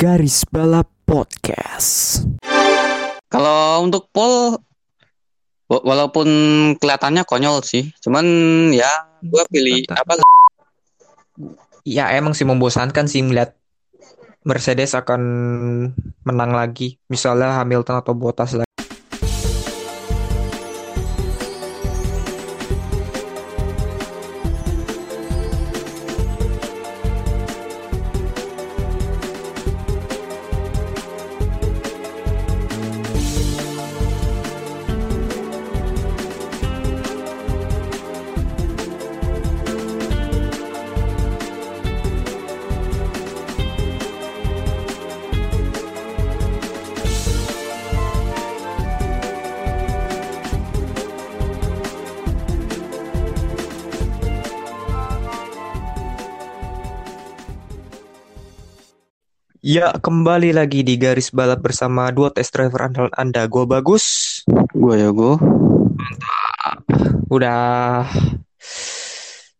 Garis Balap Podcast. Kalau untuk Paul, wa- walaupun kelihatannya konyol sih, cuman ya gue pilih apa? Ya emang sih membosankan sih melihat Mercedes akan menang lagi. Misalnya Hamilton atau Bottas lagi. Ya kembali lagi di garis balap bersama dua test driver andalan Anda. Gua bagus. Gue ya gue. Udah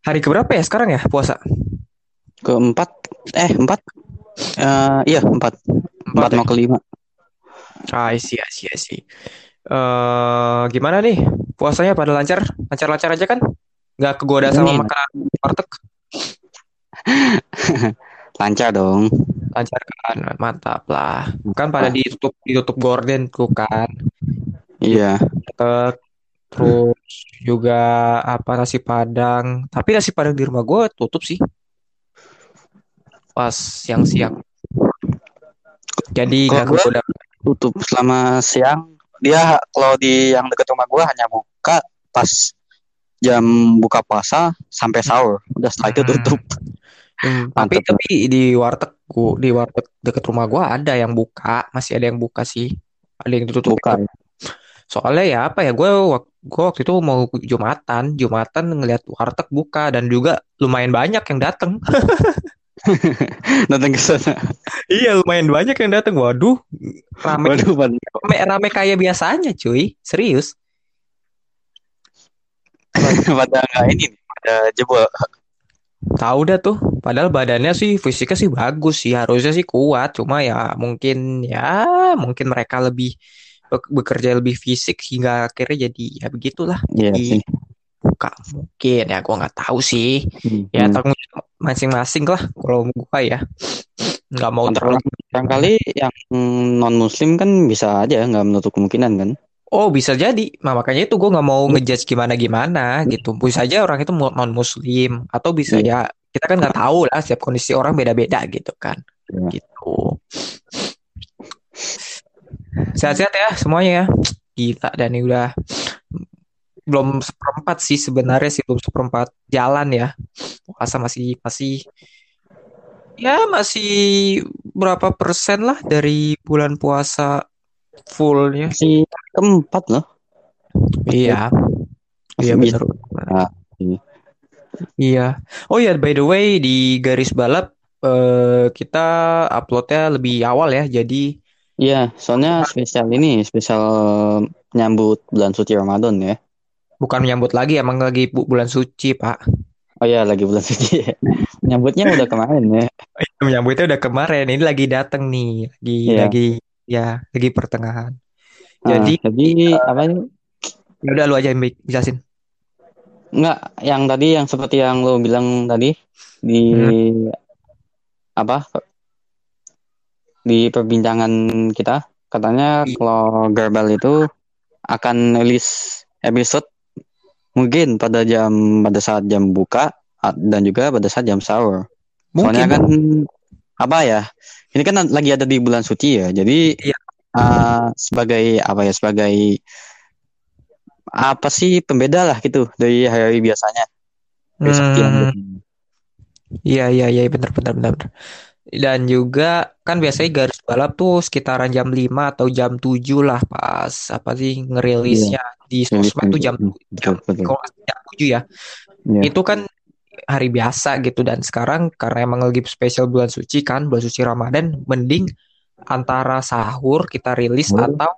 hari keberapa ya sekarang ya puasa? Keempat, eh empat, Eh iya empat, empat ya? mau kelima. Ah, I see, I see, I see. Eh, gimana nih? Puasanya pada lancar? Lancar-lancar aja kan? Nggak kegoda sama Ini. makanan warteg? Lancar dong. Lancar kan? Mantap lah. Kan pada ditutup ditutup gorden tuh kan. Iya. Eh, terus juga apa nasi padang. Tapi nasi padang di rumah gue tutup sih. Pas siang-siang. Jadi nggak gua- kegoda. Tutup selama siang. Dia kalau di yang dekat rumah gue hanya buka pas jam buka puasa sampai sahur. Udah setelah itu Hmm. tutup. Hmm, tapi Mantap. tapi di warteg gua- di warteg deket rumah gua ada yang buka, masih ada yang buka sih. Ada yang ditutup. Buka. Soalnya ya apa ya, gue gua waktu itu mau Jumatan, Jumatan ngeliat warteg buka dan juga lumayan banyak yang datang. Datang ke sana. Iya, lumayan banyak yang datang. Waduh, rame, Waduh, rame, rame kayak biasanya, cuy. Serius. pada nggak ini pada jebol. Tahu dah tuh. Padahal badannya sih fisiknya sih bagus sih, harusnya sih kuat. Cuma ya mungkin ya mungkin mereka lebih be- bekerja lebih fisik hingga akhirnya jadi ya begitulah. Iya Jadi sih. buka mungkin ya gua nggak tahu sih. Ya Hmm. tanggung jawab masing-masing lah kalau gua ya. Nggak mau terlalu. Barangkali yang non muslim kan bisa aja nggak menutup kemungkinan kan. Oh bisa jadi. Nah makanya itu gua nggak mau ngejudge gimana gimana gitu. Bisa aja orang itu non muslim atau bisa Iya. ya kita kan nggak tahu lah. Setiap kondisi orang beda-beda gitu kan. Iya. Gitu. Sehat-sehat ya semuanya ya. Gila dan ini udah belum seperempat sih sebenarnya sih belum seperempat jalan ya. Puasa masih masih ya masih berapa persen lah dari bulan puasa fullnya. Masih keempat loh. Iya. Iya bisa. benar. Ah, iya. Iya. Oh ya, by the way di garis balap eh, kita uploadnya lebih awal ya. Jadi Iya, soalnya spesial ini, spesial nyambut bulan suci Ramadan ya. bukan menyambut lagi, emang lagi bu- bulan suci, Pak. Oh iya, lagi bulan suci. Nyambutnya udah kemarin ya. Menyambutnya udah kemarin. Ini lagi datang nih, lagi Iya. lagi ya, lagi pertengahan. Ah, Jadi jadi apa ini? ya udah lu aja yang bi- jelasin. Enggak, yang tadi yang seperti yang lo bilang tadi di apa? Di perbincangan kita katanya Iya. kalau Garbal itu akan rilis episode mungkin pada jam pada saat jam buka dan juga pada saat jam sahur. Soalnya Mungkin kan apa ya? Ini kan lagi ada di bulan suci ya. Jadi Iya. uh, sebagai apa ya? Sebagai apa sih pembeda lah gitu dari hari biasanya. Hmm, iya iya iya benar benar benar. Dan juga kan biasanya garis balap tuh sekitaran jam 5 atau jam 7 lah pas apa sih ngerilisnya di sosmed tuh jam jam salah jam 7 ya. Iya. Itu kan hari biasa gitu dan sekarang karena emang lagi spesial bulan suci kan, bulan suci Ramadan, mending antara sahur kita rilis atau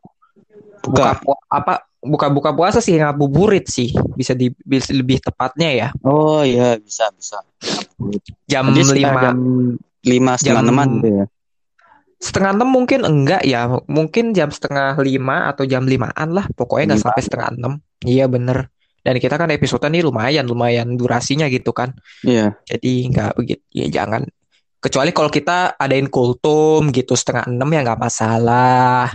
buka apa buka-buka puasa sih ngabuburit sih bisa di bisa lebih tepatnya ya. Oh iya bisa bisa. Jam Jadi sekitar 5 jam lima setengah Jam- enaman gitu ya. setengah enam mungkin enggak ya mungkin jam setengah lima atau jam limaan lah pokoknya nggak Lima. sampai setengah enam iya bener dan kita kan episode nih lumayan lumayan durasinya gitu kan Iya. jadi nggak begitu ya jangan kecuali kalau kita adain kultum gitu setengah enam ya nggak masalah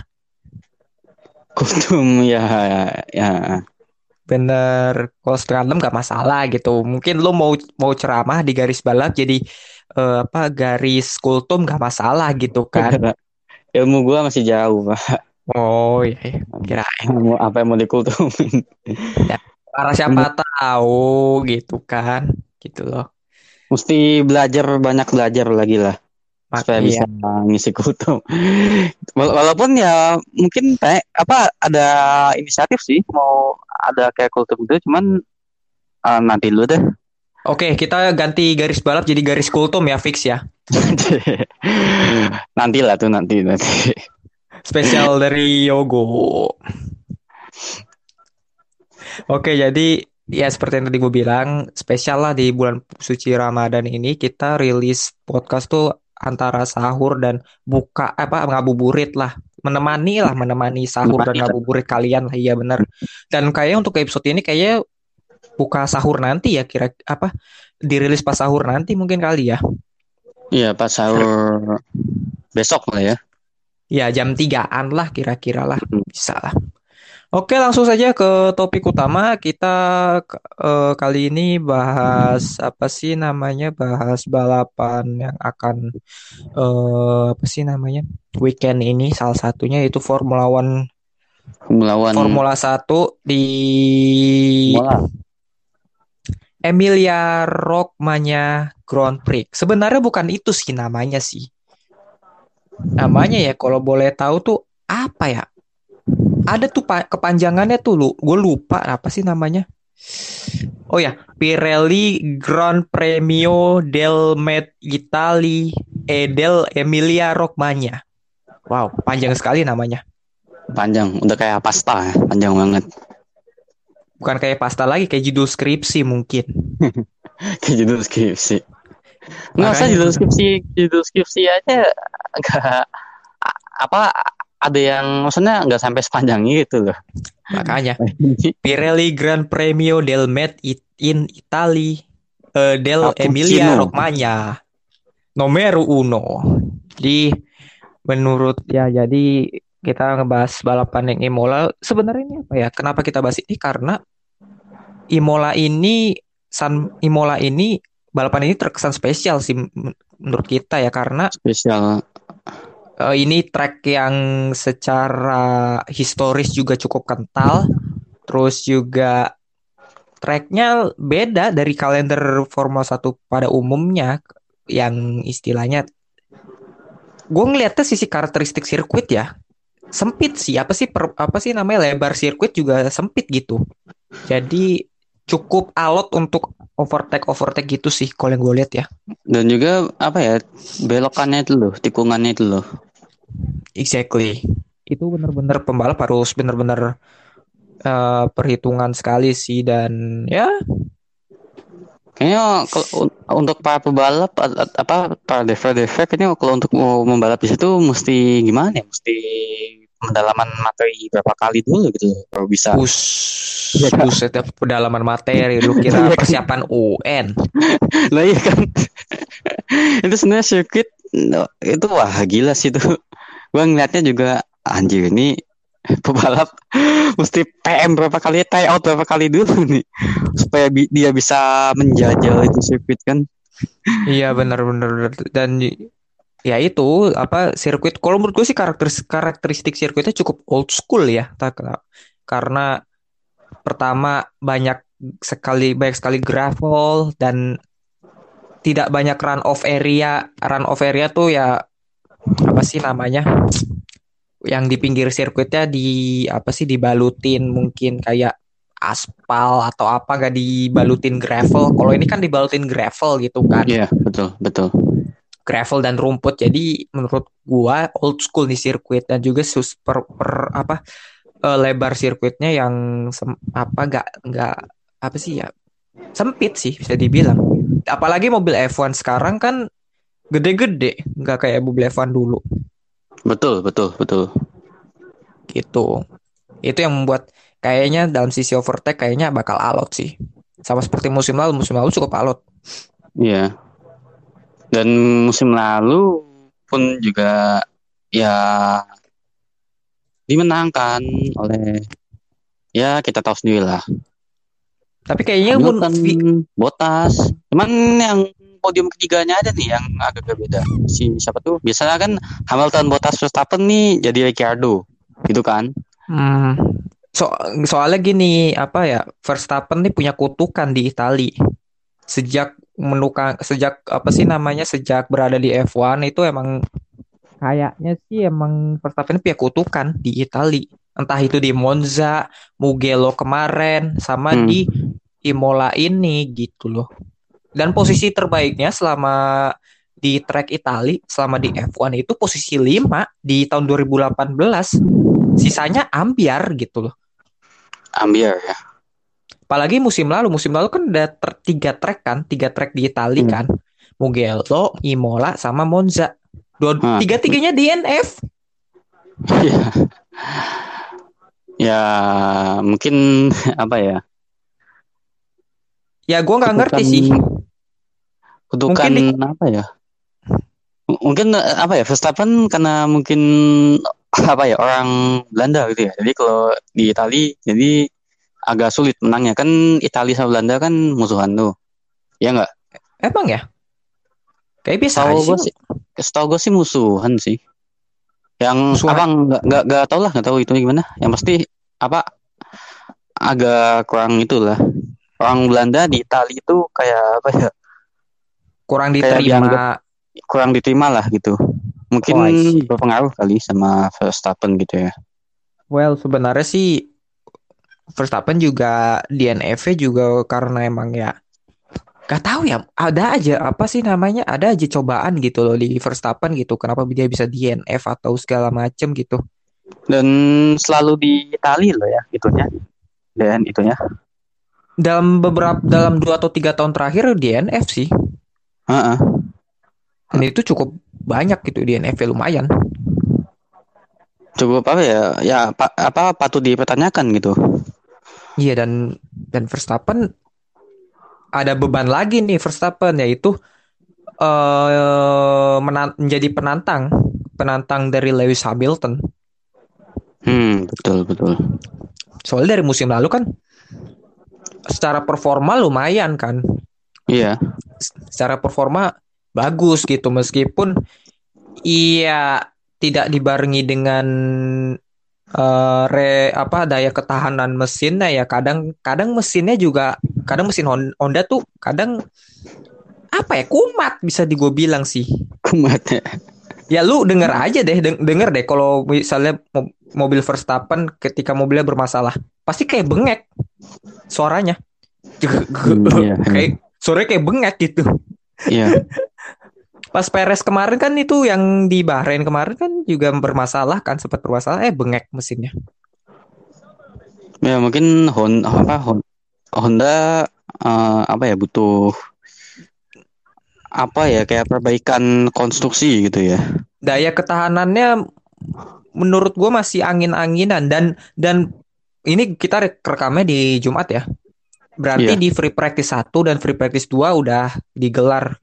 Kultum ya ya. bener kalau setengah enam nggak masalah gitu mungkin lo mau mau ceramah di garis balap jadi eh, apa garis kultum nggak masalah gitu kan Ilmu gua masih jauh, Pak. oh iya, iya. kira apa yang mau dikultumin? Karena siapa tahu gitu kan, gitu loh. Mesti belajar banyak belajar lagi lah Mak- supaya iya. bisa ngisi kultum. Wala- Walaupun ya mungkin kayak apa ada inisiatif sih mau ada kayak kultum gitu cuman eh, nanti dulu deh. Oke, kita ganti garis balap jadi garis kultum ya, fix ya. nanti lah tuh nanti nanti. Spesial dari Yogo. Oke, jadi ya seperti yang tadi gue bilang, spesial lah di bulan suci Ramadan ini kita rilis podcast tuh antara sahur dan buka apa ngabuburit lah. Menemani lah, menemani sahur dan Menemani ngabuburit kalian lah, iya bener. Dan kayaknya untuk episode ini kayaknya buka sahur nanti ya kira apa dirilis pas sahur nanti mungkin kali ya. Iya pas sahur besok lah ya. Ya jam 3-an lah kira-kira lah bisa lah. Oke langsung saja ke topik utama kita eh, kali ini bahas apa sih namanya bahas balapan yang akan eh, apa sih namanya weekend ini salah satunya yaitu Formula One Melawan Formula 1 di Bola. Emilia Romagna Grand Prix. Sebenarnya bukan itu sih namanya sih. Namanya ya kalau boleh tahu tuh apa ya? Ada tuh pa- kepanjangannya tuh lu, gue lupa apa sih namanya. Oh ya, Pirelli Grand Premio del Met Italia e del Emilia Romagna. Wow, panjang sekali namanya. Panjang, udah kayak pasta ya, panjang banget. Bukan kayak pasta lagi, kayak judul skripsi mungkin. Kayak judul skripsi. Nggak usah judul skripsi, judul skripsi aja nggak a- apa ada yang maksudnya nggak sampai sepanjang itu loh. Makanya. Pirelli Grand Premio del Met in Italy eh, del Cappuccino. Emilia Romagna nomor uno. Jadi menurut ya jadi kita ngebahas balapan yang Imola sebenarnya ini apa ya? Kenapa kita bahas ini? Karena Imola ini San Imola ini balapan ini terkesan spesial sih men- menurut kita ya karena Spesial. Eh, ini track yang secara historis juga cukup kental, terus juga tracknya beda dari kalender Formula 1 pada umumnya yang istilahnya gue ngeliatnya sisi karakteristik sirkuit ya. Sempit sih apa sih per- apa sih namanya lebar sirkuit juga sempit gitu. Jadi cukup alot untuk overtake overtake gitu sih kalau yang gue lihat ya. Dan juga apa ya belokannya itu loh, tikungannya itu loh. Exactly. Itu benar-benar pembalap harus benar-benar eh, perhitungan sekali sih dan ya Kayaknya kalau un- untuk para pebalap a- apa para driver-driver kayaknya kalau untuk mau membalap di situ mesti gimana ya? Mesti pendalaman materi berapa kali dulu gitu loh, kalau bisa. bus buset ya, pedalaman materi lu kira Iya kan? persiapan UN. Lah iya kan. itu sebenarnya sirkuit no, itu wah gila sih itu. Gua ngeliatnya juga anjir ini pebalap mesti PM berapa kali tie out berapa kali dulu nih supaya bi- dia bisa menjajal itu sirkuit kan. Iya benar-benar dan ya itu apa sirkuit kalau menurut gue sih karakteris karakteristik sirkuitnya cukup old school ya karena pertama banyak sekali banyak sekali gravel dan tidak banyak run off area run off area tuh ya apa sih namanya yang di pinggir sirkuitnya di apa sih dibalutin mungkin kayak aspal atau apa nggak dibalutin gravel kalau ini kan dibalutin gravel gitu kan Iya, betul, betul. gravel dan rumput. Jadi menurut gua old school di sirkuit dan juga sus per, per- apa eh, lebar sirkuitnya yang sem- apa nggak nggak apa sih ya sempit sih bisa dibilang. Apalagi mobil F1 sekarang kan gede-gede, nggak kayak mobil F1 dulu. Betul, betul, betul. gitu. Itu yang membuat kayaknya dalam sisi overtake kayaknya bakal alot sih. Sama seperti musim lalu, musim lalu cukup alot. Iya. Dan musim lalu pun juga ya dimenangkan oleh ya kita tahu sendiri lah. Tapi kayaknya pun Hamilton, Bottas. Cuman yang podium ketiganya ada nih yang agak beda. Si siapa tuh? Biasanya kan Hamilton, Bottas, Verstappen nih jadi Ricciardo, gitu kan? Hmm, so soalnya gini apa ya Verstappen nih punya kutukan di Itali sejak menukang sejak apa sih namanya sejak berada di F1 itu emang kayaknya sih emang Verstappen punya kutukan di Itali entah itu di Monza, Mugello kemarin sama Hmm. di Imola ini gitu loh. Dan posisi terbaiknya selama di track Itali selama di F1 itu posisi 5 di tahun 2018. Sisanya ambiar gitu loh. Ambiar ya. Apalagi musim lalu, musim lalu kan ada ter- tiga track kan, tiga track di Itali Hmm. kan. Mugello, Imola, sama Monza. Dua, Ah. tiga-tiganya DNF. ya. Ya, mungkin apa ya? Ya gue nggak ngerti sih. Kutukan Mungkin di- apa ya? Mungkin eh, apa ya? Verstappen karena mungkin apa ya orang Belanda gitu ya. Jadi kalau di Itali jadi agak sulit menangnya kan Italia sama Belanda kan musuhan tuh. Ya nggak? Emang ya? Kayak biasa Setahu aja gue sih. setahu gue sih musuhan sih. Yang Musuhan. apa nggak nggak nggak tahu lah nggak tahu itu gimana. Yang pasti apa agak kurang itulah. Orang Belanda di Italia itu kayak apa ya? Kurang Kayak diterima. dianggap- kurang diterima lah gitu. Mungkin Oh, berpengaruh kali sama Verstappen gitu ya. Well, sebenarnya sih Verstappen juga DNF-nya juga karena emang ya gak tahu ya ada aja apa sih namanya ada aja cobaan gitu loh di Verstappen gitu kenapa dia bisa DNF atau segala macem gitu Dan selalu di Italia loh ya itunya. Dan itunya. Dalam beberapa dalam dua atau tiga tahun terakhir DNF sih Heeh. dan itu cukup banyak gitu DNF -nya lumayan Cukup apa ya? Ya pa- apa patut dipertanyakan gitu. iya dan dan Verstappen ada beban lagi nih Verstappen yaitu eh menan- menjadi penantang penantang dari Lewis Hamilton Hmm, betul betul. soalnya dari musim lalu kan secara performa lumayan kan Iya. secara performa bagus gitu meskipun iya tidak dibarengi dengan eh, re apa daya ketahanan mesinnya ya kadang kadang mesinnya juga kadang mesin Hon- Honda tuh kadang apa ya kumat bisa di gue bilang sih Kumat ya. ya lu denger aja deh deng- denger deh kalau misalnya mo- mobil Verstappen ketika mobilnya bermasalah pasti kayak bengek suaranya iya, kayak suaranya kayak bengek gitu Iya. Pas Perez kemarin kan itu yang di Bahrain kemarin kan juga bermasalah kan sempat bermasalah eh bengek mesinnya. Ya mungkin Honda apa Hon- Honda eh, apa ya butuh apa ya kayak perbaikan konstruksi gitu ya. Daya ketahanannya menurut gue masih angin-anginan dan dan ini kita rek- rekamnya di Jumat ya. Berarti Iya. di free practice 1 dan free practice 2 udah digelar.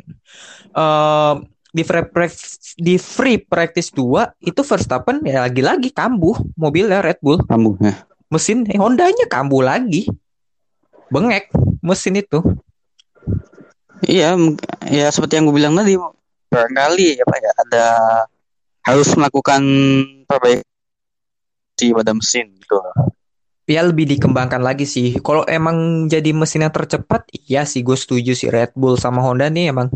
Eh di free practice di free practice 2 itu Verstappen ya lagi-lagi kambuh mobilnya Red Bull. Kamu ya. Mesin eh, Hondanya kambuh lagi. Bengek mesin itu. Iya, ya seperti yang gue bilang tadi, barangkali apa ya ada harus melakukan perbaikan pada mesin gitu. Ya lebih dikembangkan lagi sih. Kalau emang jadi mesin yang tercepat, iya sih gue setuju sih. Red Bull sama Honda nih emang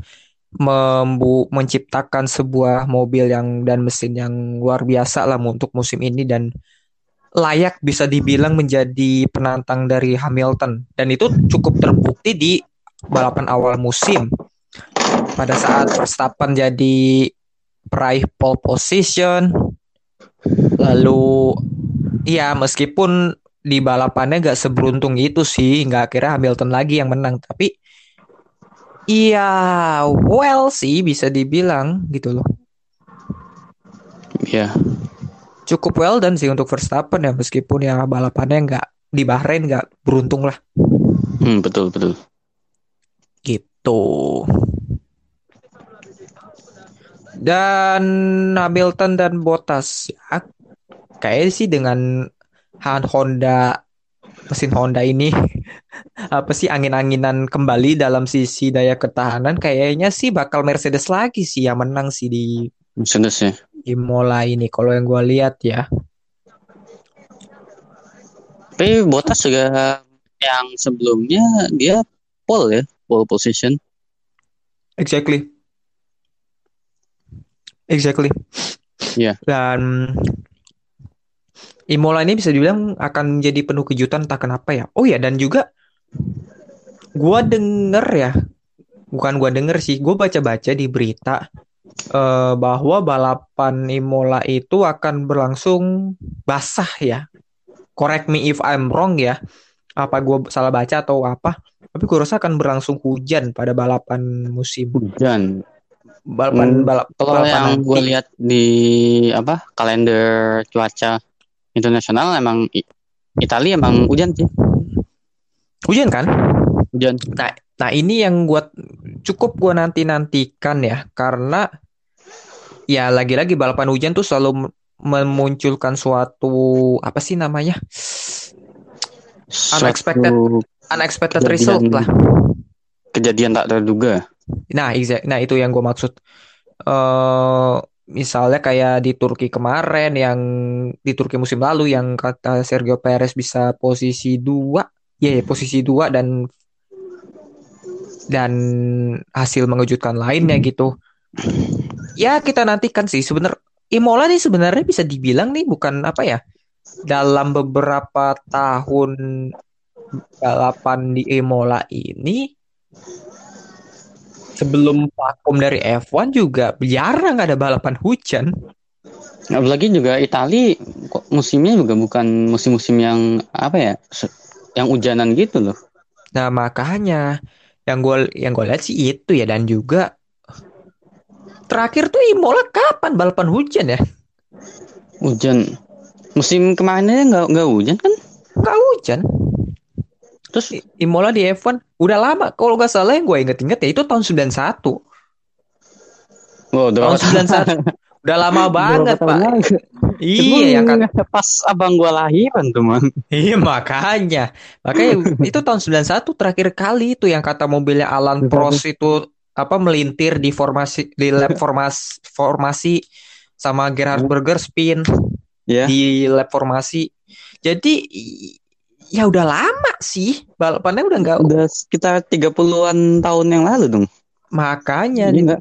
membu menciptakan sebuah mobil yang dan mesin yang luar biasa lah untuk musim ini dan layak bisa dibilang menjadi penantang dari Hamilton. Dan itu cukup terbukti di balapan awal musim. Pada saat Verstappen jadi peraih pole position lalu Iya, meskipun di balapannya gak seberuntung itu sih, nggak akhirnya Hamilton lagi yang menang. Tapi iya, well sih bisa dibilang gitu loh. ya Cukup well dan sih untuk Verstappen ya meskipun ya balapannya nggak di Bahrain nggak beruntung lah hmm, betul betul gitu. Dan Hamilton dan Bottas ya kayak sih dengan Honda mesin Honda ini apa sih angin-anginan kembali dalam sisi daya ketahanan kayaknya sih bakal Mercedes lagi sih yang menang sih di Mercedes ya Imola ini kalau yang gue lihat ya. tapi Bottas juga yang sebelumnya dia pole ya pole position Exactly. Exactly. Iya. Dan Imola ini bisa dibilang akan menjadi penuh kejutan entah kenapa ya. Oh ya dan juga gua denger ya, bukan gua denger sih, gua baca-baca di berita eh, bahwa balapan Imola itu akan berlangsung basah ya. Correct me if I'm wrong ya. Apa gua salah baca atau apa? Tapi gua rasa akan berlangsung hujan pada balapan musim hujan balapan Hmm, balap Kalau balapan yang gue lihat di apa kalender cuaca internasional emang Italia emang hujan sih Hujan kan? hujan. Nah, nah ini yang gua cukup gua nanti nantikan ya karena ya lagi-lagi balapan hujan tuh selalu memunculkan suatu apa sih namanya Unexpected. Suatu unexpected Kejadian. result lah. kejadian tak terduga. Nah, exact, nah itu yang gue maksud. eh misalnya kayak di Turki kemarin yang di Turki musim lalu yang kata Sergio Perez bisa posisi dua, ya ya, posisi dua dan dan hasil mengejutkan lainnya gitu. Ya kita nantikan sih sebenarnya Imola nih sebenarnya bisa dibilang nih bukan apa ya dalam beberapa tahun balapan di Imola ini sebelum vakum dari F1 juga jarang ada balapan hujan. Apalagi juga Itali kok musimnya juga bukan musim-musim yang apa ya yang hujanan gitu loh. Nah makanya yang gue yang gue lihat sih itu ya dan juga terakhir tuh Imola kapan balapan hujan ya? Hujan musim kemarinnya nggak nggak hujan kan? Nggak hujan. Terus Imola di F1 udah lama. Kalau nggak salah yang gue inget-inget ya itu tahun 91. wow, udah Tahun 91. Udah lama banget, Pak. Iya, yang kan. pas abang gua lahiran tuh man. Iya, makanya. Makanya itu tahun 91 terakhir kali itu yang kata mobilnya Alan. Prost itu apa melintir di formasi di lap formasi formasi sama Gerhard Berger spin Ya. di lap formasi. Jadi ya udah lama sih balapannya udah nggak Udah sekitar 30-an tahun yang lalu dong. makanya Iya nggak?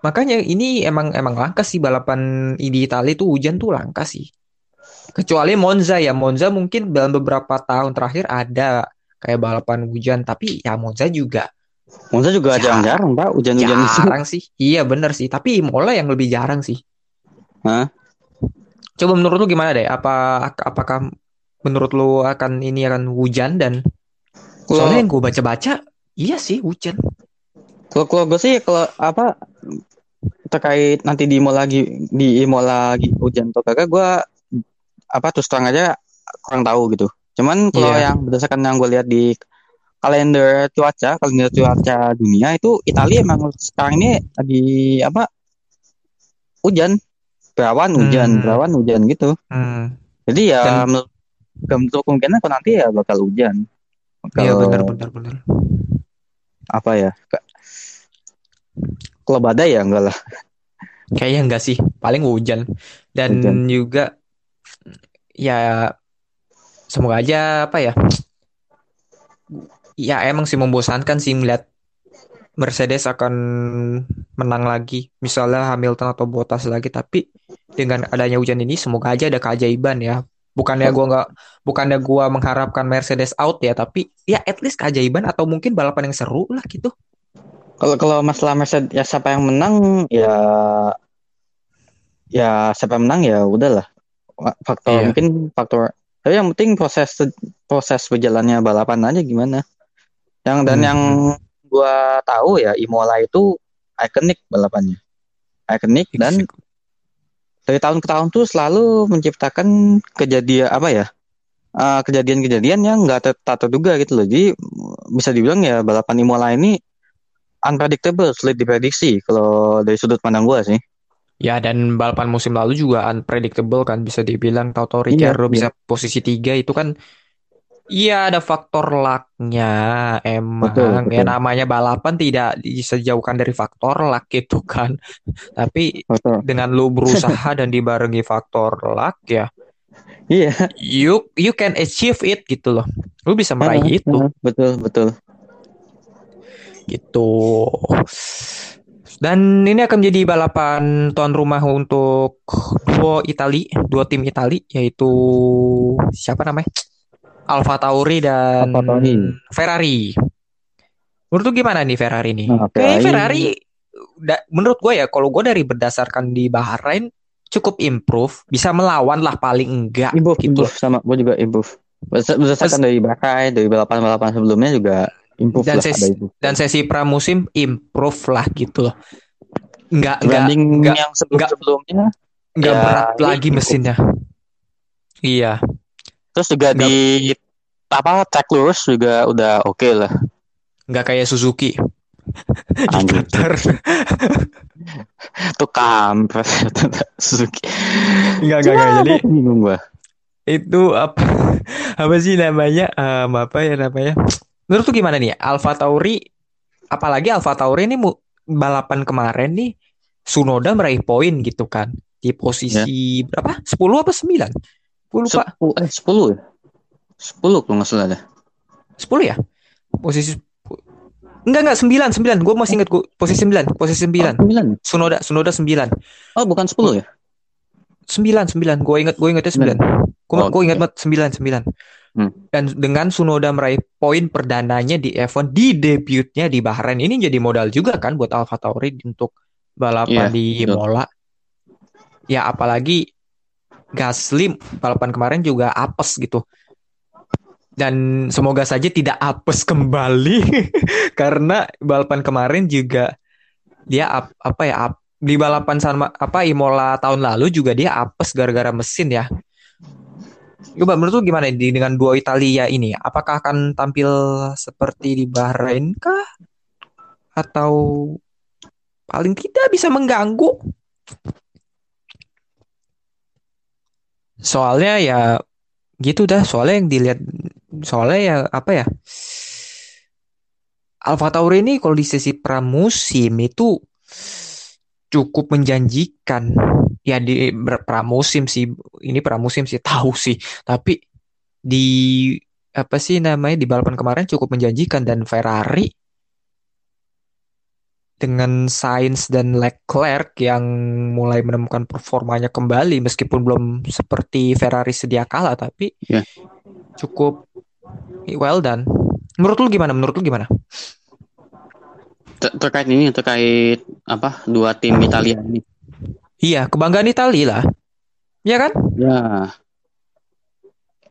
makanya ini emang emang langka sih balapan di Italia itu hujan tuh langka sih. Kecuali Monza ya Monza mungkin dalam beberapa tahun terakhir ada kayak balapan hujan tapi ya Monza juga Monza juga Jarang. jarang-jarang pak hujan-hujan jarang sih. Iya bener sih tapi Imola yang lebih jarang sih. Hah? Coba menurut lu gimana deh? Apa apakah menurut lu akan ini akan hujan dan Kalau soalnya yang gue baca-baca iya sih hujan. kalau kalau gue sih kalau apa terkait nanti di Imola lagi di Imola lagi hujan atau kagak gue apa terus terang aja kurang tahu gitu. Cuman kalau Iya. yang berdasarkan yang gue lihat di kalender cuaca, kalender cuaca dunia itu Italia emang sekarang ini lagi apa hujan, berawan hujan, Hmm. berawan hujan gitu. Hmm. Jadi ya Dan- menurut untuk kemungkinan kalau nanti ya bakal hujan. Bakal Iya bener bener bener. apa ya? Kalau badai ya enggak lah. Kayaknya enggak sih, paling hujan. Dan Hujan. juga ya semoga aja apa ya? Ya emang sih membosankan sih melihat Mercedes akan menang lagi, misalnya Hamilton atau Bottas lagi. Tapi dengan adanya hujan ini, semoga aja ada keajaiban ya. Bukannya gua nggak, bukannya gua mengharapkan Mercedes out ya, tapi ya at least keajaiban atau mungkin balapan yang seru lah gitu. Kalau kalau masalah Mercedes ya siapa yang menang ya ya siapa yang menang ya udahlah. Faktor Iya. mungkin faktor tapi yang penting proses proses berjalannya balapan aja gimana. Yang dan Hmm. yang gua tahu ya Imola itu ikonik balapannya. Ikonik dan dari tahun ke tahun tuh selalu menciptakan kejadian apa ya? eh, kejadian-kejadian yang nggak tak terduga gitu loh. Jadi bisa dibilang ya balapan Imola ini unpredictable, sulit diprediksi kalau dari sudut pandang gua sih. Ya dan balapan musim lalu juga unpredictable kan bisa dibilang tahu-tahu Iya, Ricciardo iya. bisa posisi tiga itu kan Iya ada faktor lucknya emang Betul, ya betul. namanya balapan tidak bisa dijauhkan dari faktor luck itu kan tapi Betul. dengan lu berusaha dan dibarengi faktor luck ya Iya. you you can achieve it gitu loh lu bisa meraih Ah, itu Betul, betul. gitu dan ini akan menjadi balapan tuan rumah untuk duo Itali dua tim Itali yaitu siapa namanya Alfa Tauri dan Alfa Tauri. Ferrari. Menurut lu gimana nih Ferrari nih? Nah, Kayaknya Ferrari- Ferrari da- menurut gue ya kalau gue dari berdasarkan di Bahrain cukup improve bisa melawan lah paling enggak Improve, gitu improve sama gue juga improve. Berdasar- Berdasarkan dari Bahrain, dari balapan-balapan sebelumnya juga improve Dan lah sesi- dan sesi pramusim improve lah gitu loh. Nggak nggak Dibanding nggak yang sebelum-sebelumnya, nggak ya, berat ini lagi improve. mesinnya. Iya terus juga Nggak- di apa track lurus juga udah oke lah. nggak kayak Suzuki. Di. Qatar. Tuh kampret. Suzuki. nggak nggak nggak. Jadi bingung gua. itu apa apa sih namanya? Em, apa ya namanya? Menurut tuh gimana nih? Alfa Tauri apalagi Alfa Tauri ini balapan kemarin nih Sunoda meraih poin gitu kan. Di posisi berapa? 10 apa 9 gue lupa Sepuluh, eh, 10 ya? 10 kalau nggak salah dah. 10 ya posisi enggak enggak 9 9 gue masih ingat gue posisi 9 posisi 9 Oh, 9. Sunoda Sunoda 9 Oh, bukan 10 ya? 9 9 gue inget gue ingetnya 9 gue Oh, gue inget oke. banget 9 9 Hmm. dan dengan Sunoda meraih poin perdananya di F1 di debutnya di Bahrain ini jadi modal juga kan buat Alfa Tauri untuk balapan Iya, di betul. Imola ya apalagi Gasly balapan kemarin juga apes gitu dan semoga saja tidak apes kembali karena balapan kemarin juga dia ap- apa ya ap- di balapan sama apa Imola tahun lalu juga dia apes gara-gara mesin ya. Coba menurut lu gimana di dengan dua Italia ini? Apakah akan tampil seperti di Bahrain kah? Atau paling tidak bisa mengganggu? Soalnya ya gitu dah, soalnya yang dilihat soalnya ya apa ya? Alfa Tauri ini kalau di sesi pramusim itu cukup menjanjikan. Ya di pramusim sih, ini pramusim sih tahu sih. Tapi di apa sih namanya di balapan kemarin cukup menjanjikan dan Ferrari dengan Sainz dan Leclerc yang mulai menemukan performanya kembali meskipun belum seperti Ferrari sedia kala tapi Ya. cukup well done. Menurut lu gimana? Menurut lu gimana? Ter- terkait ini terkait apa dua tim Italia ini. Iya, kebanggaan Italia lah. Iya kan? Ya.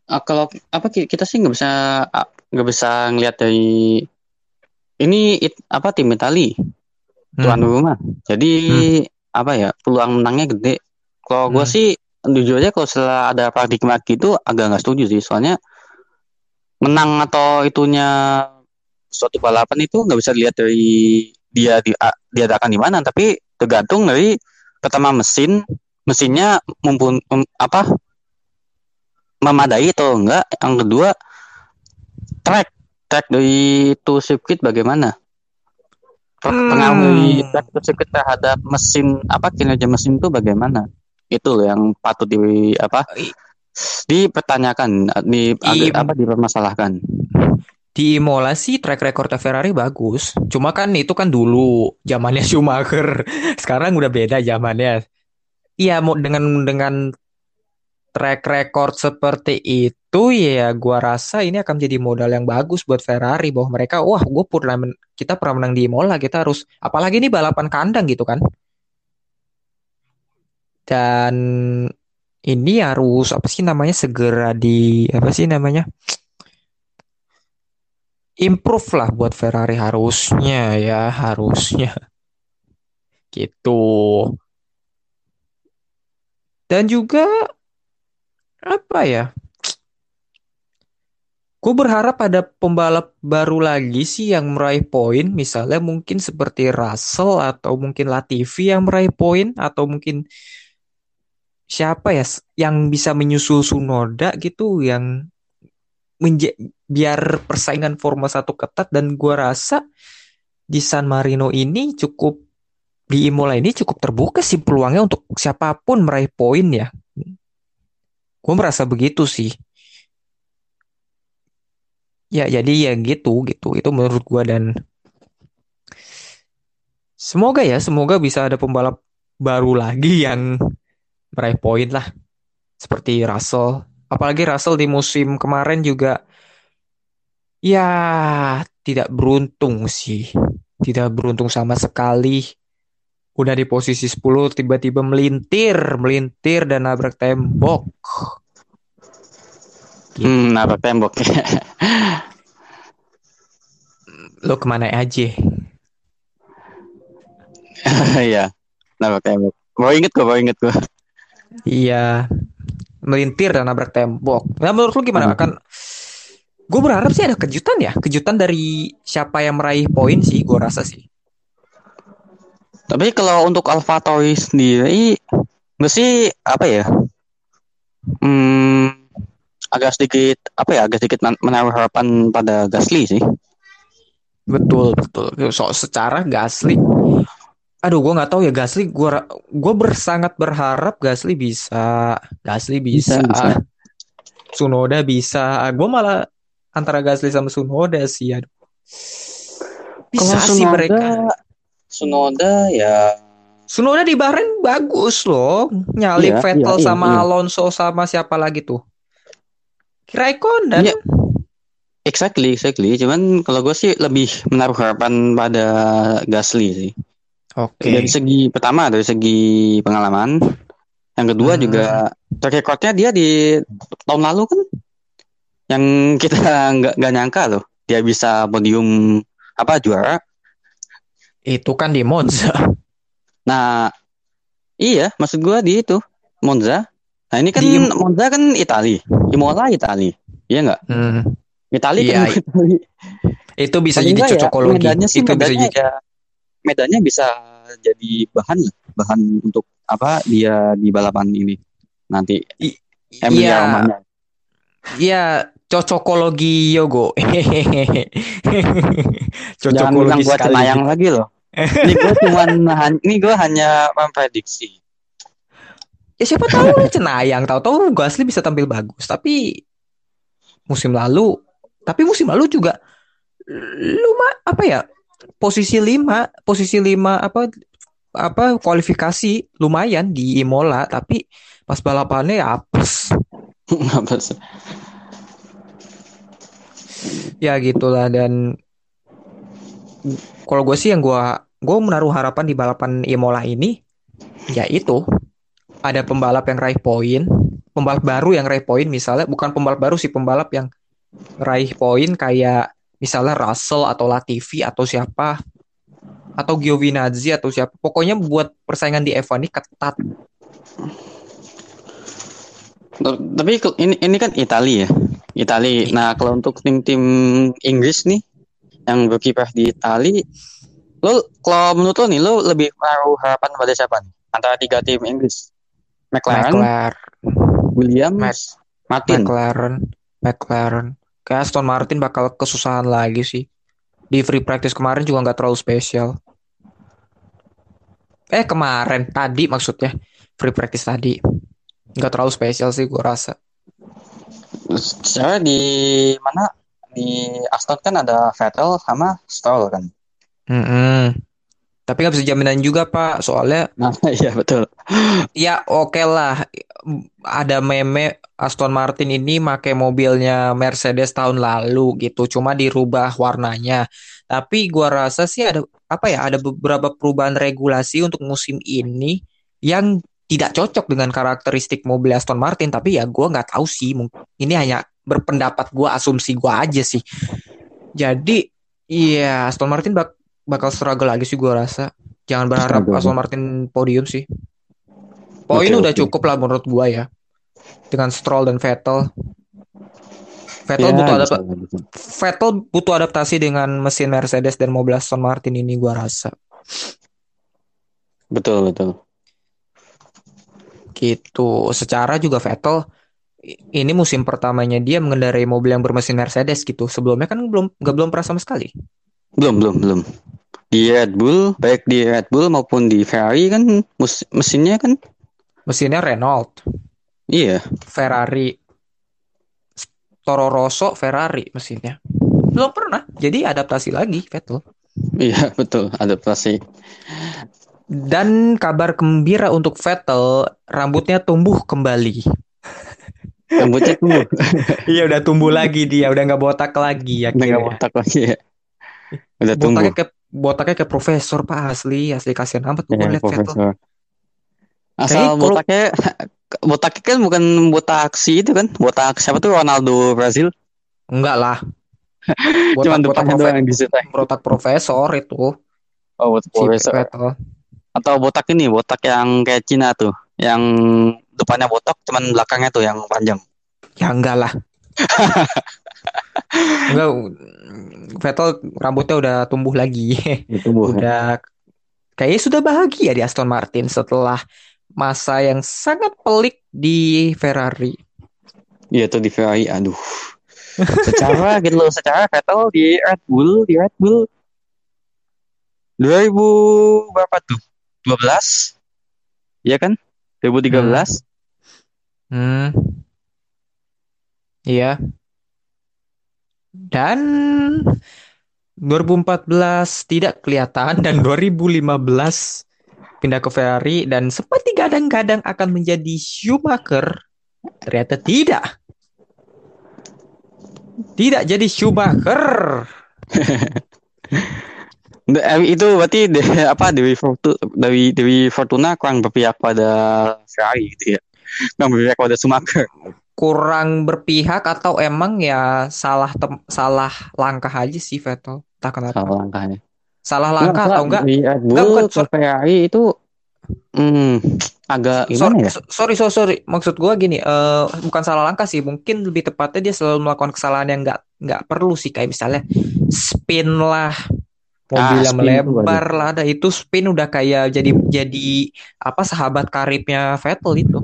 Ah, kalau apa ki- kita sih nggak bisa ah, nggak bisa ngelihat dari ini it- apa tim Itali tuan Hmm. rumah. Jadi apa ya peluang menangnya gede. Kalau gue Hmm. sih jujur aja kalau setelah ada paradigma gitu agak nggak setuju sih. Soalnya menang atau itunya suatu balapan itu nggak bisa dilihat dari dia di, diadakan di mana, tapi tergantung dari pertama mesin, mesinnya mumpun mem- apa memadai atau enggak. Yang kedua track, track dari itu sirkuit bagaimana? Per- Hmm. Terhadap mesin apa kinerja mesin itu bagaimana? Itu loh yang patut di apa dipertanyakan, di I- apa dipermasalahkan. Di Imola sih track recordnya Ferrari bagus. Cuma kan itu kan dulu zamannya Schumacher. Sekarang udah beda zamannya. Iya, mau dengan dengan track record seperti itu ya gua rasa ini akan menjadi modal yang bagus buat Ferrari bahwa mereka wah gue pernah kita pernah menang di Imola kita harus apalagi ini balapan kandang gitu kan. Dan ini harus apa sih namanya segera di apa sih namanya improve lah buat Ferrari harusnya ya harusnya. Gitu. Dan juga apa ya? Gue berharap ada pembalap baru lagi sih yang meraih poin, misalnya mungkin seperti Russell atau mungkin Latifi yang meraih poin atau mungkin siapa ya yang bisa menyusul Sunoda gitu yang biar persaingan Formula 1 ketat dan gua rasa di San Marino ini cukup di Imola ini cukup terbuka sih peluangnya untuk siapa pun meraih poin ya. Gue merasa begitu sih. Ya jadi ya gitu gitu itu menurut gua dan semoga ya semoga bisa ada pembalap baru lagi yang meraih poin lah seperti Russell. Apalagi Russell di musim kemarin juga ya tidak beruntung sih. Tidak beruntung sama sekali. Udah di posisi 10 tiba-tiba melintir, melintir dan nabrak tembok. Hmm, nabrak tembok. Lo ke mana aja? Iya, nabrak tembok. Baru inget gue, baru inget gue. Iya, melintir dan nabrak tembok. Nah, menurut lu gimana? Hmm. Kan gue berharap sih ada kejutan ya, kejutan dari siapa yang meraih poin sih, gue rasa sih. Tapi kalau untuk AlphaTauri sendiri, nggak sih apa ya? Hmm, agak sedikit apa ya? Agak sedikit men- menaruh harapan pada Gasly sih. Betul, betul. So, secara Gasly, aduh, gue nggak tahu ya Gasly. Gue gue bersangat berharap Gasly bisa, Gasly bisa, Bisa, bisa. Tsunoda bisa. Gue malah antara Gasly sama Tsunoda sih. Aduh. Bisa Kalau sih Tsunoda, mereka. Sunoda ya Tsunoda di Bahrain bagus loh, nyalip Iya, Vettel iya, iya, sama iya. Alonso sama siapa lagi tuh? Raikkonen. Iya. exactly, exactly. Cuman kalau gue sih lebih menaruh harapan pada Gasly sih. Oke. Dari segi pertama dari segi pengalaman, yang kedua Hmm. juga track recordnya dia di tahun lalu kan, yang kita nggak nggak nyangka loh dia bisa podium apa juara. Itu kan di Monza. Nah, iya, maksud gua di itu Monza. Nah ini kan Di Monza kan Itali, Imola Itali, iya nggak? Hmm. Itali Iya, kan Itali. Itu bisa Paling jadi ya, cocokologi. medannya sih Itu bisa medannya jadi. ya, medannya bisa jadi bahan bahan untuk apa dia di balapan ini nanti I- Emilia Iya, iya, cocokologi Yogo. Jangan cocokologi gua sekali. cenayang lagi loh. Ini gua cuman han- ini gua hanya memprediksi. Ya siapa tahu lah cenayang, tahu-tahu Gasly bisa tampil bagus. Tapi musim lalu, tapi musim lalu juga luma apa ya? Posisi lima, posisi lima apa apa kualifikasi lumayan di Imola, tapi pas balapannya ya apes. Ya gitulah dan kalau gue sih yang gue gue menaruh harapan di balapan Imola ini ya itu ada pembalap yang raih poin, pembalap baru yang raih poin misalnya bukan pembalap baru sih pembalap yang raih poin kayak misalnya Russell atau Latifi atau siapa atau Giovinazzi atau siapa pokoknya buat persaingan di F1 ini ketat Tapi ini ini kan Itali ya. Itali. Iya. Nah, kalau untuk tim-tim Inggris nih yang berkiprah di Itali, lo kalau menurut lo nih lo lebih menaruh harapan pada siapa nih? Antara tiga tim Inggris. McLaren, McLaren Williams, Martin. McLaren McLaren kayak Aston Martin bakal kesusahan lagi sih di free practice kemarin juga nggak terlalu spesial eh kemarin tadi maksudnya free practice tadi nggak terlalu spesial sih gue rasa Secara di mana di Aston kan ada Vettel sama Stroll kan. Mm-mm. tapi nggak bisa jaminan juga pak soalnya Nah, iya betul. ya oke lah ada meme Aston Martin ini make mobilnya Mercedes tahun lalu gitu cuma dirubah warnanya tapi gua rasa sih ada apa ya ada beberapa perubahan regulasi untuk musim ini yang tidak cocok dengan karakteristik mobil Aston Martin tapi ya gua nggak tahu sih mung- ini hanya berpendapat gua asumsi gua aja sih jadi iya Aston Martin bak- bakal struggle lagi sih gua rasa jangan berharap Struggle. Aston Martin podium sih Poin Oke, udah oke. cukup lah menurut gua ya. Dengan Stroll dan Vettel. Vettel Ya, butuh adap- bisa. Vettel butuh adaptasi dengan mesin Mercedes dan mobil Aston Martin ini gua rasa. Betul, betul. Gitu. Secara juga Vettel ini musim pertamanya dia mengendarai mobil yang bermesin Mercedes gitu. Sebelumnya kan belum nggak belum pernah sama sekali. Belum, belum, belum. Di Red Bull, baik di Red Bull maupun di Ferrari kan mus- mesinnya kan Mesinnya Renault, iya. Ferrari, Toro Rosso, Ferrari mesinnya. Belum pernah. Jadi adaptasi lagi Vettel. Iya, betul, adaptasi. Dan kabar gembira untuk Vettel, rambutnya tumbuh kembali. Rambutnya tumbuh, Iya udah tumbuh lagi dia, udah nggak botak lagi ya. udah nggak botak lagi ya. Udah tumbuh. Botaknya kayak botaknya kayak profesor pak asli, asli kasihan amat tuh Ya, liat Vettel. profesor. Asal Kayaknya kalau- botaknya botaknya kan bukan botak si itu kan, botak siapa tuh Ronaldo Brazil. Enggak lah. Cuman Botak, botak, profe- doang yang botak profesor itu Oh, botak si profesor. Vettel. Atau botak ini, botak yang kayak Cina tuh, yang depannya botak, cuman belakangnya tuh yang panjang. Ya enggak lah. enggak, Vettel rambutnya udah tumbuh lagi. Itu bu. udah kayaknya sudah bahagia di Aston Martin setelah masa yang sangat pelik di Ferrari. Iya tuh di Ferrari, aduh. Secara gitu loh, secara Vettel di Red Bull, di Red Bull 2000 berapa tuh? 12? Iya kan? 2013? Hmm. Iya. Dan 2014 tidak kelihatan dan 2015 pindah ke Ferrari dan sempat digadang-gadang akan menjadi Schumacher. Ternyata tidak. Tidak jadi Schumacher. Itu berarti de, apa Dewi Fortuna Dewi Dewi Fortuna kurang berpihak pada Ferrari gitu ya. Kurang berpihak pada Schumacher. Kurang berpihak atau emang ya salah tem- salah langkah aja sih Vettel. Tak kenapa. Salah langkahnya. Salah langkah atau enggak? Di Red Enggak, Bull bukan, so- Ferrari itu hmm, agak gimana sorry, ya? so- sorry, sorry, sorry. Maksud gua gini, eh bukan salah langkah sih. Mungkin lebih tepatnya dia selalu melakukan kesalahan yang nggak nggak perlu sih. Kayak misalnya spin lah, mobilnya Ah, spin itu melebar lah. Ada itu spin udah kayak jadi jadi apa sahabat karibnya Vettel itu.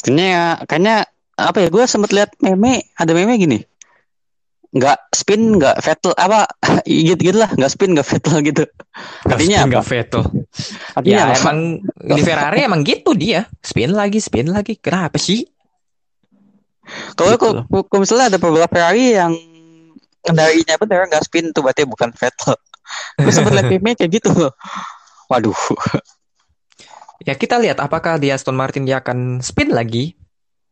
Kayaknya kayaknya apa ya? Gue sempet lihat meme, ada meme gini. Nggak spin, nggak Vettel apa gitu gitu lah, nggak spin, nggak Vettel gitu. Artinya apa? Nggak Vettel. Artinya Ya apa? emang di Ferrari emang gitu dia. Spin lagi, spin lagi. Kenapa sih? Kalau gitu kalau misalnya ada beberapa Ferrari yang kendarinya bener nggak spin tuh berarti bukan Vettel. Gue sempet meme kayak gitu loh. Waduh. Ya kita lihat apakah di Aston Martin dia akan spin lagi.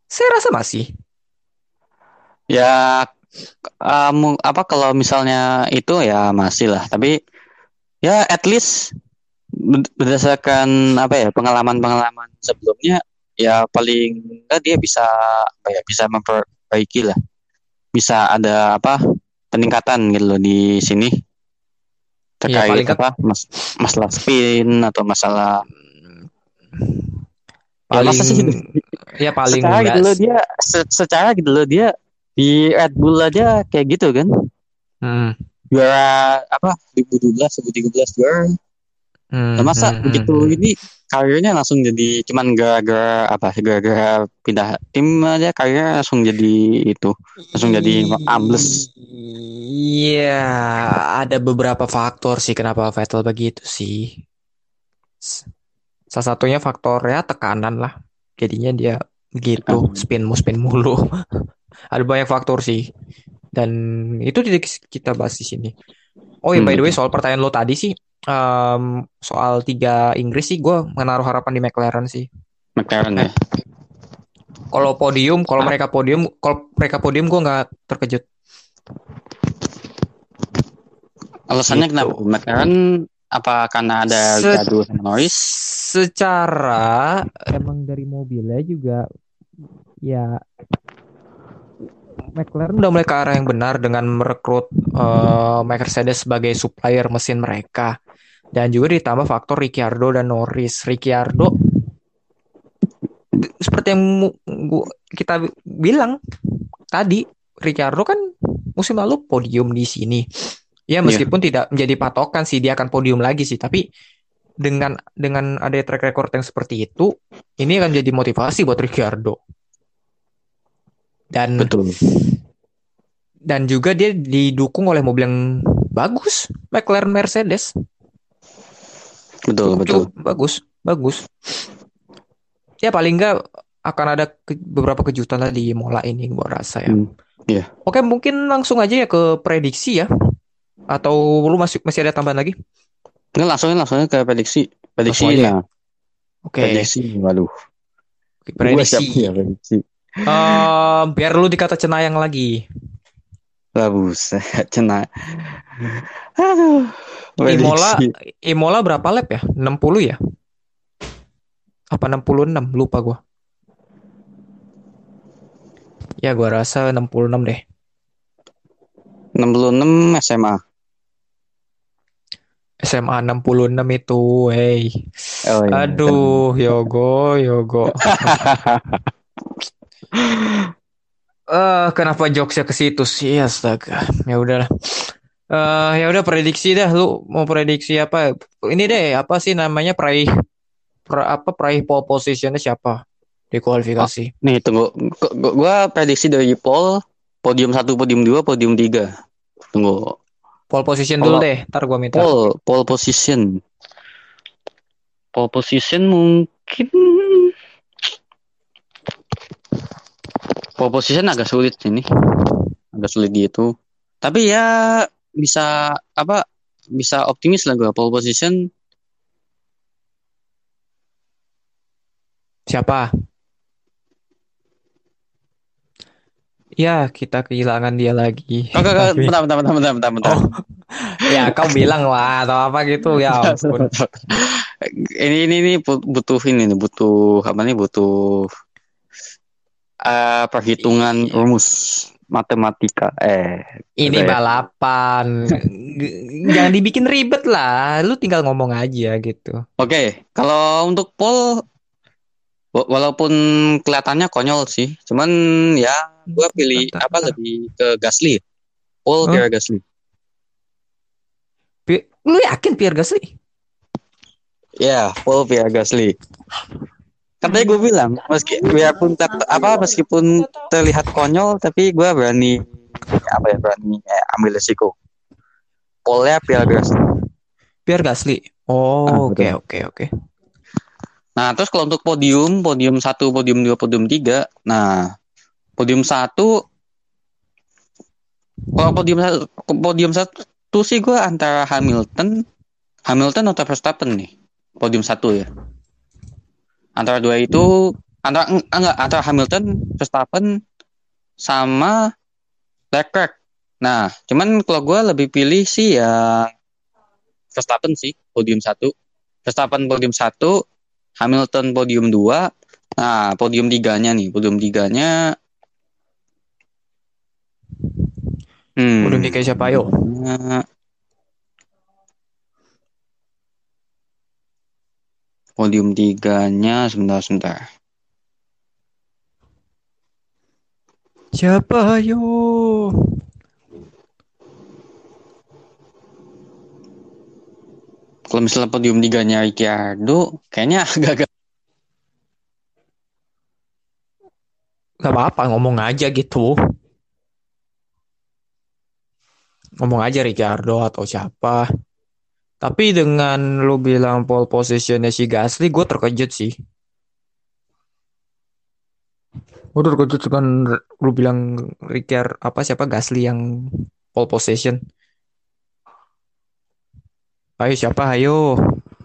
Saya rasa masih. Ya mu- apa kalau misalnya itu ya masih lah, tapi ya at least berd- berdasarkan apa ya pengalaman-pengalaman sebelumnya ya paling enggak dia bisa apa ya bisa memperbaiki lah. Bisa ada apa peningkatan gitu loh di sini. Iya, terkait kan- apa mas- masalah spin atau masalah Ya, Paling gitu? ya paling secara gitu loh dia se- secara gitu loh dia di Red Bull aja kayak gitu kan. Hmm, juara apa 2012 2013 juara hmm, nah, masa hmm, begitu hmm. ini karirnya langsung jadi cuman gara-gara apa gara-gara pindah tim aja karirnya langsung jadi itu langsung jadi ambles Iya, ada beberapa faktor sih kenapa Vettel begitu sih. Salah satunya faktornya tekanan lah. Jadinya dia begitu, Tekanan. spin mu spin mulu. Ada banyak faktor sih. Dan itu tidak kita bahas di sini. Oh ya, by the way, soal pertanyaan lo tadi sih, em, soal tiga Inggris sih, gue menaruh harapan di McLaren sih. McLaren ya Kalau podium, kalau mereka podium, kalau mereka podium gue nggak terkejut. alasannya Gitu. kenapa McLaren apa karena ada Se- gaduh sama Norris Secara emang dari mobilnya juga ya McLaren udah mulai ke arah yang benar dengan merekrut eh, Mercedes sebagai supplier mesin mereka dan juga ditambah faktor Ricciardo dan Norris. Ricciardo seperti yang gua, kita bi- bilang tadi, Ricardo kan musim lalu podium di sini. Ya meskipun tidak menjadi patokan sih dia akan podium lagi sih, tapi dengan dengan ada track record yang seperti itu, ini akan jadi motivasi buat Ricardo. Dan Betul. dan juga dia didukung oleh mobil yang bagus, McLaren Mercedes. Betul, betul. Cukup bagus, bagus. Ya paling nggak akan ada ke- beberapa kejutan lah di Mola ini gua rasa ya. Hmm, iya. Oke, mungkin langsung aja ya ke prediksi ya. Atau lu masih masih ada tambahan lagi? Ini langsung langsungnya ke prediksi. Prediksi Langsung nah, Oke, prediksi waduh. Prediksi. siap ya prediksi. Em, biar lu dikata cenayang lagi. Lah buset, cena. Aduh. Imola. Imola berapa lap ya? 60 ya? Apa 66? Lupa gua. Ya gua rasa 66 deh. 66 SMA. SMA 66 itu, hey. Oh, iya. Aduh, Yogo, Yogo. Eh, kenapa jokesnya ke situ sih? Astaga. Ya udahlah. Eh, ya udah prediksi dah. Lu mau prediksi apa? Ini deh, apa sih namanya peraih pra- apa peraih pole positionnya siapa di kualifikasi? Nih tunggu, Gu- gu- gua prediksi dari Paul podium 1, podium 2, podium 3. Tunggu. Pole position dulu Kalau- deh. Ntar gua minta. Pole, pole position. Pole position mungkin pole position agak sulit ini. Agak sulit gitu. Tapi ya bisa apa? Bisa optimis lah gua pole position Siapa? Ya, kita kehilangan dia lagi. Oh, enggak, enggak, Tapi- bentar, bentar, bentar, bentar, bentar, bentar. Oh, ya kau bilang lah atau apa gitu ya ampun. ini ini ini bu- butuh ini butuh apa nih butuh eh perhitungan Iya. rumus matematika eh Ini Saya- balapan. Jangan dibikin ribet lah. Lu tinggal ngomong aja gitu. oke kalau untuk wa- walaupun kelihatannya konyol sih cuman ya gua pilih Bentar, apa lebih ke Gasly Paul Hah? Pierre Gasly Pi- Lu yakin Pierre Gasly? ya Paul Pierre Gasly katanya gue bilang meski biarpun tet- apa meskipun terlihat konyol tapi gue berani apa ya berani eh, ambil resiko Paulnya Pierre Gasly Pierre Gasly. Ah, Oh, oke betul. oke oke. Nah, terus kalau untuk podium, podium 1, podium 2, podium 3. Nah, podium 1 kalau podium 1 podium 1 sih gue antara Hamilton Hamilton atau Verstappen nih. Podium 1 ya. Antara dua itu antara eng- enggak antara Hamilton, Verstappen sama Leclerc. Nah, cuman kalau gue lebih pilih sih ya Verstappen sih podium 1. Verstappen podium 1, Hamilton podium 2. Nah, podium tiganya nih, podium tiganya. Hmm. Udah kayak siapa yo? Nah, Podium tiganya sebentar sebentar. Siapa yo? Kalau misalnya podium tiganya Ricciardo, kayaknya agak-agak Gak apa-apa ngomong aja gitu. Ngomong aja Ricardo atau siapa. Tapi dengan lu bilang pole positionnya si Gasly, gue terkejut sih. Gue terkejut dengan lu bilang Ricciardo apa siapa Gasly yang pole position. Ayo siapa ayo.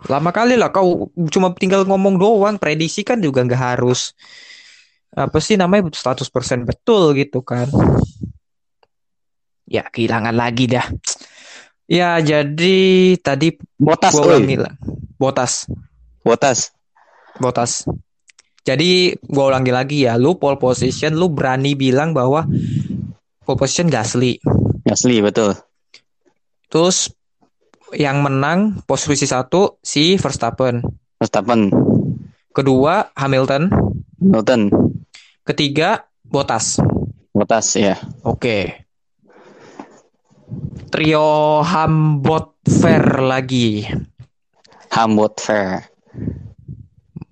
Lama kali lah kau cuma tinggal ngomong doang, prediksi kan juga nggak harus apa sih namanya 100% betul gitu kan. Ya, kehilangan lagi dah. Ya, jadi tadi botas, gua ulangi lah. Botas, Botas. botas. Jadi gua ulangi lagi ya, lu pole position lu berani bilang bahwa pole position Gasly. Gasly betul. Terus yang menang posisi satu si Verstappen. Verstappen. Kedua Hamilton. Hamilton. Ketiga, Botas. Bottas ya. Oke. Trio Hambot Fair lagi. Hamburg Fair.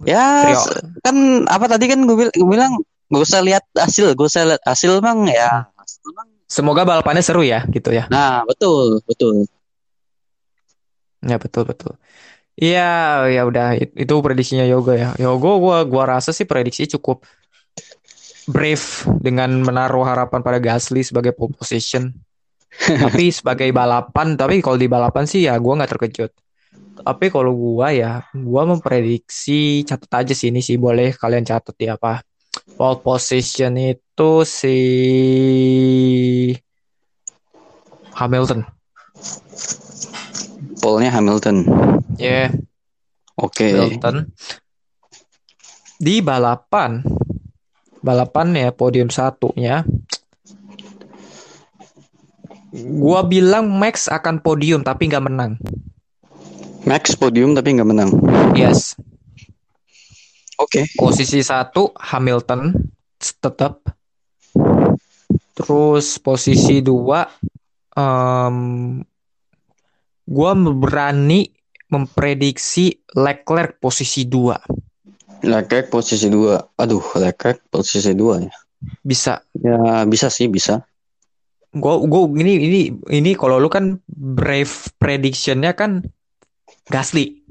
Ya, Trio. kan apa tadi kan gue bilang gak usah lihat hasil, gue usah lihat hasil bang ya. Semoga balapannya seru ya, gitu ya. Nah, betul, betul. Ya betul betul. Iya, ya udah It- itu prediksinya Yoga ya. Yoga gua gua rasa sih prediksi cukup brave dengan menaruh harapan pada Gasly sebagai pole position. Tapi sebagai balapan, tapi kalau di balapan sih ya gua nggak terkejut. Tapi kalau gua ya, gua memprediksi catat aja sih ini sih boleh kalian catat ya apa. Pole position itu si Hamilton. Polnya Hamilton. Ya, Oke. Hamilton. Di balapan, balapan ya podium satunya, gua bilang Max akan podium tapi nggak menang. Max podium tapi nggak menang. Yes, Oke. posisi satu Hamilton tetap. Terus posisi dua, em, gua berani memprediksi Leclerc posisi dua. Leclerc posisi dua. Aduh, Leclerc posisi dua ya. Bisa Ya bisa sih bisa. Gue gue ini ini ini kalau lu kan brave predictionnya kan Gasly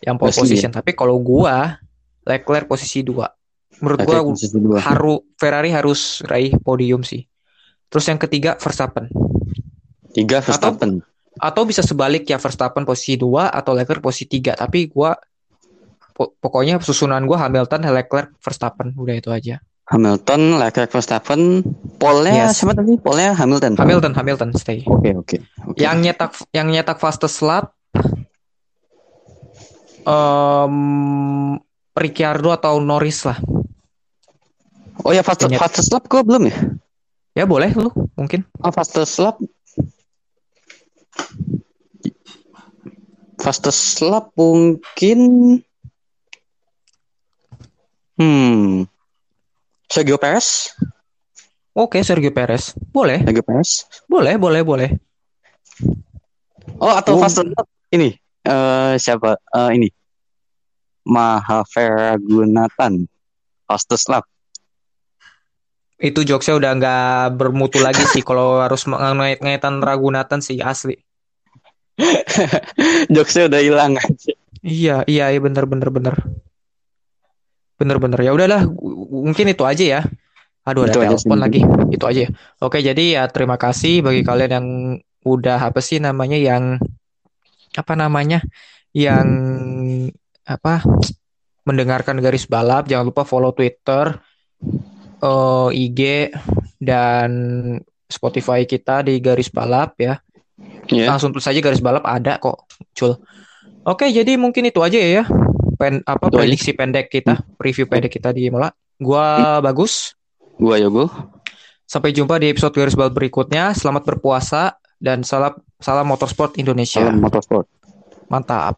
yang pole Gasly, position. Tapi kalau gua Leclerc posisi dua. Menurut gua Leclerc posisi dua. haru Ferrari harus raih podium sih. Terus yang ketiga Verstappen. Tiga Verstappen. Atau bisa sebalik ya Verstappen posisi dua atau Leclerc posisi tiga. Tapi gua po- pokoknya susunan gua Hamilton, Leclerc, Verstappen. Udah itu aja. Hamilton, Leclerc, Verstappen. Polnya Yes. siapa tadi? Polnya Hamilton. Hamilton, Hamilton stay. Oke oke. oke. Yang nyetak yang nyetak fastest lap em Ricciardo atau Norris lah. Oh ya fast fastest lap gue belum ya? Ya boleh lu mungkin. Oh fastest lap. Fastest lap mungkin. Hmm. Sergio Perez. Oke, Sergio Perez. Boleh, Sergio Perez. boleh, boleh, boleh. Oh atau Oh. lap ini. eh siapa? Eh ini. Mahavira Gunatan. Fastest lap. Itu jokesnya udah nggak bermutu lagi sih kalau harus ngait-ngaitan Ragunatan sih asli. Jokesnya udah hilang aja. Iya, iya, iya bener, bener, bener. Bener, bener. Ya udahlah, mungkin itu aja ya. Aduh, ada Itu sih telepon lagi. Itu aja. ya. Oke, jadi ya terima kasih bagi kalian yang udah apa sih namanya yang apa namanya yang apa mendengarkan garis balap. Jangan lupa follow Twitter, eh, IG dan Spotify kita di garis balap ya. Ya. Langsung tulis saja garis balap ada kok, Cul. Oke, jadi mungkin itu aja ya. Pen, apa Itu aja. prediksi pendek kita, review pendek kita di Mola. Gua bagus. Gua Yogo. Sampai jumpa di episode garis balap berikutnya. Selamat berpuasa dan salam salam motorsport Indonesia. Salam motorsport. Mantap.